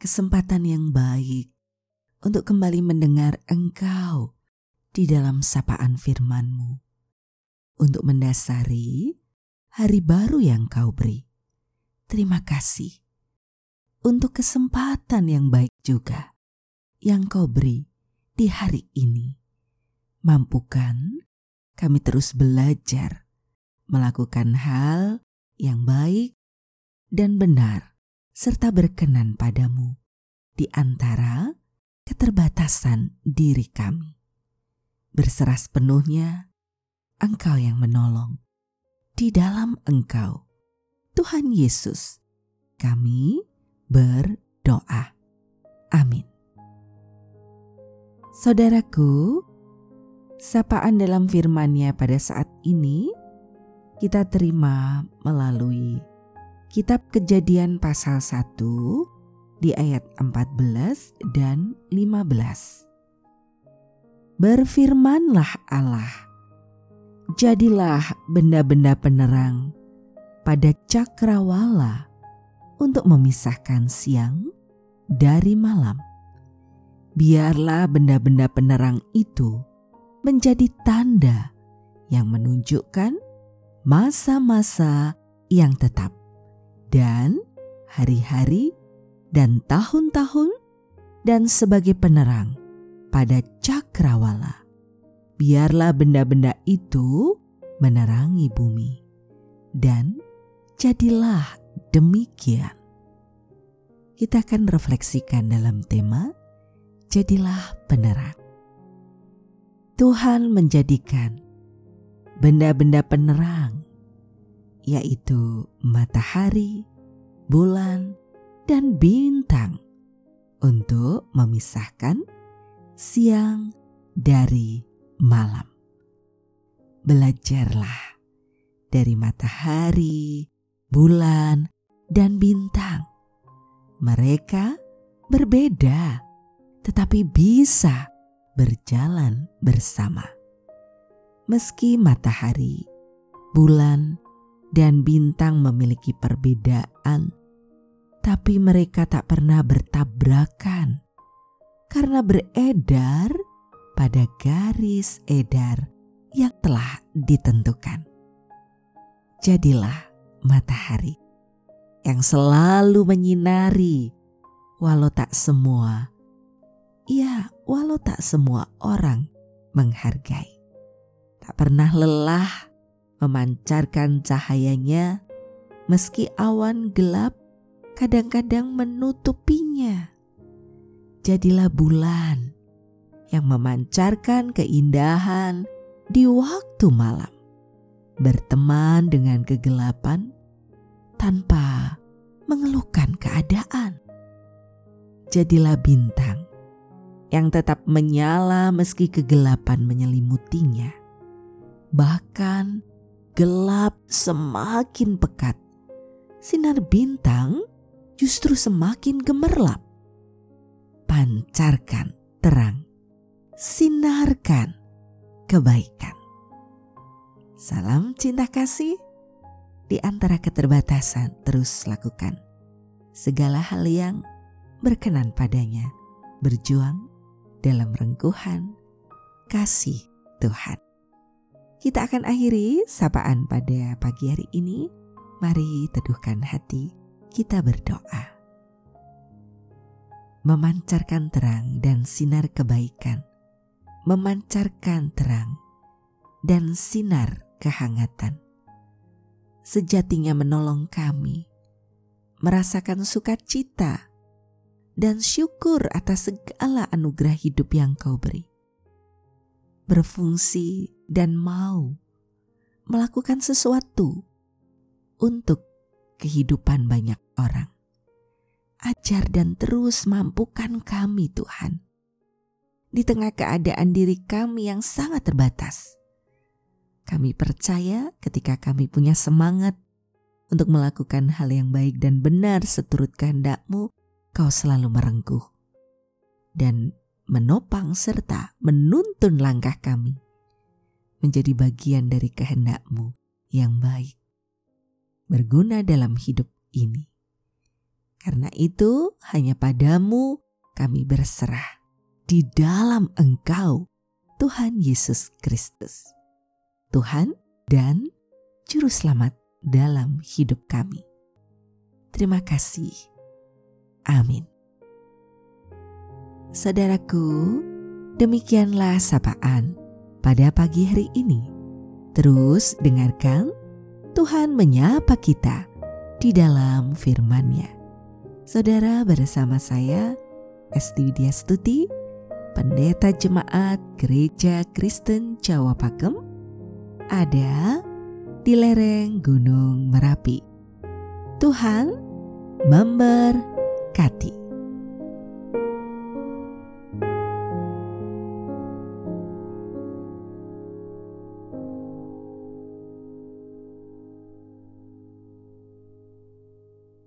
kesempatan yang baik untuk kembali mendengar Engkau di dalam sapaan firman-Mu untuk mendasari hari baru yang Kau beri. Terima kasih untuk kesempatan yang baik juga yang Kau beri di hari ini. Mampukan kami terus belajar melakukan hal yang baik dan benar serta berkenan padamu di antara keterbatasan diri kami. Berserah sepenuhnya, Engkau yang menolong. Di dalam Engkau, Tuhan Yesus, kami berdoa. Amin. Saudaraku, sapaan dalam firman-Nya pada saat ini kita terima melalui Kitab Kejadian pasal 1 di ayat 14 dan 15. Berfirmanlah Allah, jadilah benda-benda penerang pada cakrawala untuk memisahkan siang dari malam. Biarlah benda-benda penerang itu menjadi tanda yang menunjukkan masa-masa yang tetap hari-hari dan tahun-tahun dan sebagai penerang pada cakrawala. Biarlah benda-benda itu menerangi bumi. Dan jadilah demikian. Kita akan refleksikan dalam tema Jadilah penerang. Tuhan menjadikan benda-benda penerang yaitu matahari, bulan, dan bintang, untuk memisahkan siang dari malam. Belajarlah dari matahari, bulan, dan bintang. Mereka berbeda, tetapi bisa berjalan bersama. Meski matahari, bulan, dan bintang memiliki perbedaan, tapi mereka tak pernah bertabrakan karena beredar pada garis edar yang telah ditentukan. Jadilah matahari yang selalu menyinari, walau tak semua, ya, walau tak semua orang menghargai. Tak pernah lelah memancarkan cahayanya meski awan gelap kadang-kadang menutupinya. Jadilah bulan yang memancarkan keindahan di waktu malam, berteman dengan kegelapan tanpa mengeluhkan keadaan. Jadilah bintang yang tetap menyala meski kegelapan menyelimutinya. Bahkan gelap semakin pekat, sinar bintang justru semakin gemerlap. Pancarkan terang, sinarkan kebaikan. Salam cinta kasih di antara keterbatasan terus lakukan segala hal yang berkenan padanya, berjuang dalam rengkuhan kasih Tuhan. Kita akan akhiri sapaan pada pagi hari ini. Mari teduhkan hati, kita berdoa. Memancarkan terang dan sinar kebaikan, memancarkan terang dan sinar kehangatan. Sejatinya menolong kami merasakan sukacita dan syukur atas segala anugerah hidup yang kau beri berfungsi, dan mau melakukan sesuatu untuk kehidupan banyak orang. ajar dan terus mampukan kami Tuhan. Di tengah keadaan diri kami yang sangat terbatas. Kami percaya ketika kami punya semangat untuk melakukan hal yang baik dan benar seturut kehendakmu, kau selalu merengkuh dan menopang serta menuntun langkah kami menjadi bagian dari kehendakmu yang baik, berguna dalam hidup ini. Karena itu hanya padamu kami berserah di dalam engkau, Tuhan Yesus Kristus. Tuhan dan Juru Selamat dalam hidup kami. Terima kasih. Amin. Saudaraku, demikianlah sapaan pada pagi hari ini. Terus dengarkan Tuhan menyapa kita di dalam firman-Nya. Saudara bersama saya, Esti Widya Stuti, Pendeta Jemaat Gereja Kristen Jawa Pakem, ada di lereng Gunung Merapi. Tuhan memberkati.